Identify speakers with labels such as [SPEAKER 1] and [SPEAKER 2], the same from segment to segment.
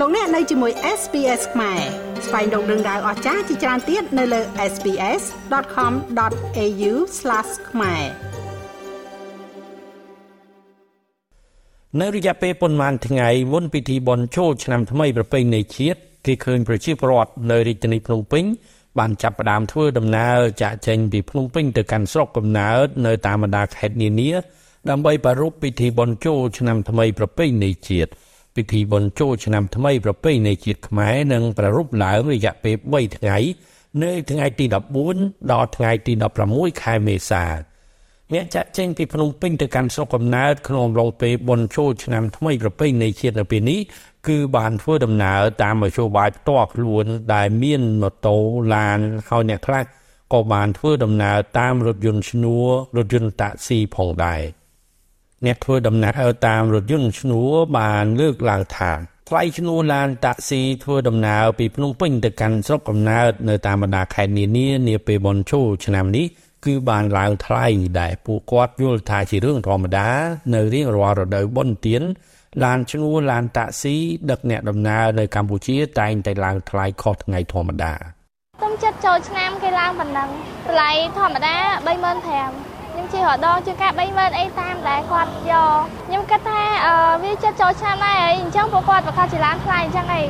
[SPEAKER 1] លោកអ្នកនៅជាមួយ SPS ខ្មែរស្វែងរកដឹងដៅអស្ចារ្យជាច្រើនទៀតនៅលើ SPS.com.au/ ខ្មែរ
[SPEAKER 2] នៅរយៈពេលប៉ុន្មានថ្ងៃមុនពិធីបុណ្យចូលឆ្នាំថ្មីប្រពៃណីជាតិគេឃើញប្រជាពលរដ្ឋនៅរាជធានីភ្នំពេញបានចាប់ផ្ដើមធ្វើដំណើរចាក់ចេញពីភ្នំពេញទៅកាន់ស្រុកកំណើតនៅតាមបណ្ដាខេត្តនានាដើម្បីប្រារព្ធពិធីបុណ្យចូលឆ្នាំថ្មីប្រពៃណីជាតិ ពិធីបុណ្យចូលឆ្នាំថ្មីប្រពៃណីជាតិខ្មែរនឹងប្រារព្ធឡើងរយៈពេល3ថ្ងៃនៅថ្ងៃទី14ដល់ថ្ងៃទី16ខែមេសាអ្នកចាក់ចេញពីភ្នំពេញទៅកាន់ស្រុកកំណើតក្នុងអំឡុងពេលបុណ្យចូលឆ្នាំថ្មីប្រពៃណីជាតិនៅពេលនេះគឺបានធ្វើដំណើរតាមមធ្យោបាយផ្ទាល់ខ្លួនដែលមានម៉ូតូឡានហើយអ្នកខ្លះក៏បានធ្វើដំណើរតាមរថយន្តឈ្នួលរថយន្តតាក់ស៊ីផងដែរ អ្នកធ្វើដំណើរតាមរថយន្តឈ្នួលបានលើកឡើងថាថ្លៃឈ្នួលឡានតាក់ស៊ីធ្វើដំណើរពីភ្នំពេញទៅកាន់ស្រុកកំណើតនៅតាមបណ្ដាខេត្តនានានាពេលបុណ្យចូលឆ្នាំនេះគឺបានឡើងថ្លៃដែលពួកគាត់យល់ថាជារឿងធម្មតា នៅរៀងរាល់រដូវបុណ្យទានឡានឈ្នួលឡានតាក់ស៊ីដឹកអ្នកដំណើរនៅកម្ពុជាតែងតែឡើងថ្លៃខុសថ្ងៃធម្មតា
[SPEAKER 3] ខ្ញុំចិត្តចូលឆ្នាំគេឡើងប៉ុណ្ណឹងថ្លៃធម្មតា35000 ខ្ញុំជិះរដងជាការ30000អីតាមដែលគាត់យកខ្ញុំគិតថាវាចិត្តចូលឆ្នាំដែរអីអញ្ចឹងពួកគាត់ប្រកាសជាឡើងថ្លៃអញ្ចឹងអី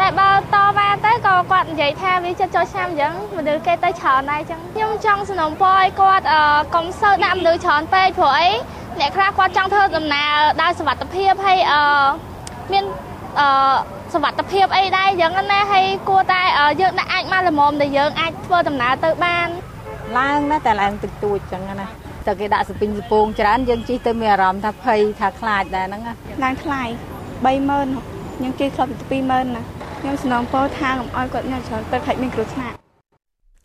[SPEAKER 3] តែបើតវ៉ាទៅក៏គាត់និយាយថាវាចិត្តចូលឆ្នាំអញ្ចឹងមនុស្សគេទៅច្រើនដែរអញ្ចឹងខ្ញុំចង់សំណូមពរឲ្យគាត់កុំសូវដាក់មនុស្សច្រើនពេកព្រោះអីអ្នកខ្លះគាត់ចង់ធ្វើដំណើរដោយសុវត្ថិភាពហើយអឺមានអឺសុវត្ថិភាពអីដែរយ៉ាងណាហើយគួរតែយើងដាក់អាចមកល្មមដែលយើងអាចធ្វើដំណើរទៅបាន
[SPEAKER 4] ឡើងណាតែឡើងតិចតួចចឹងណាតែគេដាក់សពិញសពងច្រើនយើងជិះទៅមានអារម្មណ៍ថាភ័យថាខ្លាចដែរហ្នឹង
[SPEAKER 5] ឡើងថ្លៃ30000ខ្ញុំជិះខ្លបទៅ20000ណាខ្ញុំសំណងពោថាកុំឲ្យគាត់ញ៉ាំច្រើនទៅខាច់មានគ្រោះថ្នាក់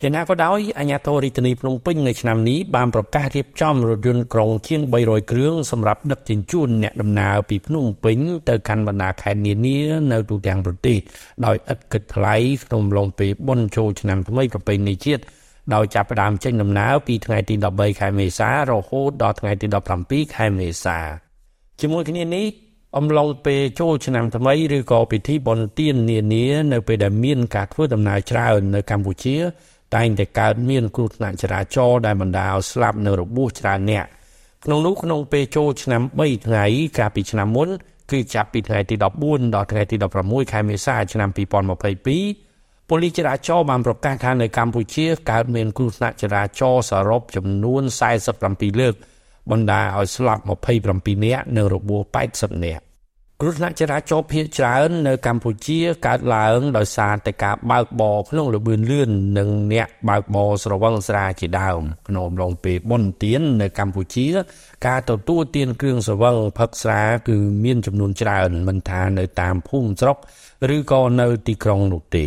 [SPEAKER 2] យ៉ាងណាក៏ដោយអាជ្ញាធររាជធានីភ្នំពេញនៅឆ្នាំនេះបានប្រកាសរៀបចំរថយន្តក្រុងជាង300គ្រឿងសម្រាប់ដឹកជញ្ជូនអ្នកដំណើរពីភ្នំពេញទៅកាន់បណ្ដាខេត្តនានានៅទូទាំងប្រទេសដោយឥតគិតថ្លៃក្នុងឡុងពេលបុណ្យចូលឆ្នាំថ្មីប្រពៃណីជាតិ ដោយចាប់ផ្ដើមចេញដំណើរពីថ្ងៃទី13ខែមេសារហូតដល់ថ្ងៃទី17ខែមេសាជាមួយគ្នានេះអំឡុងពេលចូលឆ្នាំថ្មីឬក៏ពិធីបុណ្យទាននានានៅពេលដែលមានការធ្វើដំណើរច្រើននៅកម្ពុជា តែងតែកើតមានគ្រោះថ្នាក់ចរាចរណ៍ដែលបណ្ដាលស្លាប់នៅរបួសច្រើនអ្នកក្នុងនោះក្នុងពេលចូលឆ្នាំ3ថ្ងៃកាលពីឆ្នាំមុនគឺចាប់ពីថ្ងៃទី14ដល់ថ្ងៃទី16ខែមេសាឆ្នាំ2022 ប៉ូលីសចរាចរណ៍បានប្រកាសថានៅកម្ពុជាកើតមានគ្រោះថ្នាក់ចរាចរណ៍សរុបចំនួន47លើកបណ្ដាលឲ្យស្លាប់27នាក់និងរបួស80នាក់គ្រោះថ្នាក់ចរាចរណ៍ភាគច្រើននៅកម្ពុជាកើតឡើងដោយសារតែការបើកបរក្នុងល្បឿនលឿននិងអ្នកបើកបរស្រវឹងស្រាជាដើមក្នុងអំឡុងពេលបុណ្យទាននៅកម្ពុជា ការទទួលទានគ្រឿងស្រវឹងផឹកស្រាគឺមានចំនួនច្រើនមិនថានៅតាមភូមិស្រុក ឬក៏នៅទីក្រុងនោះទេ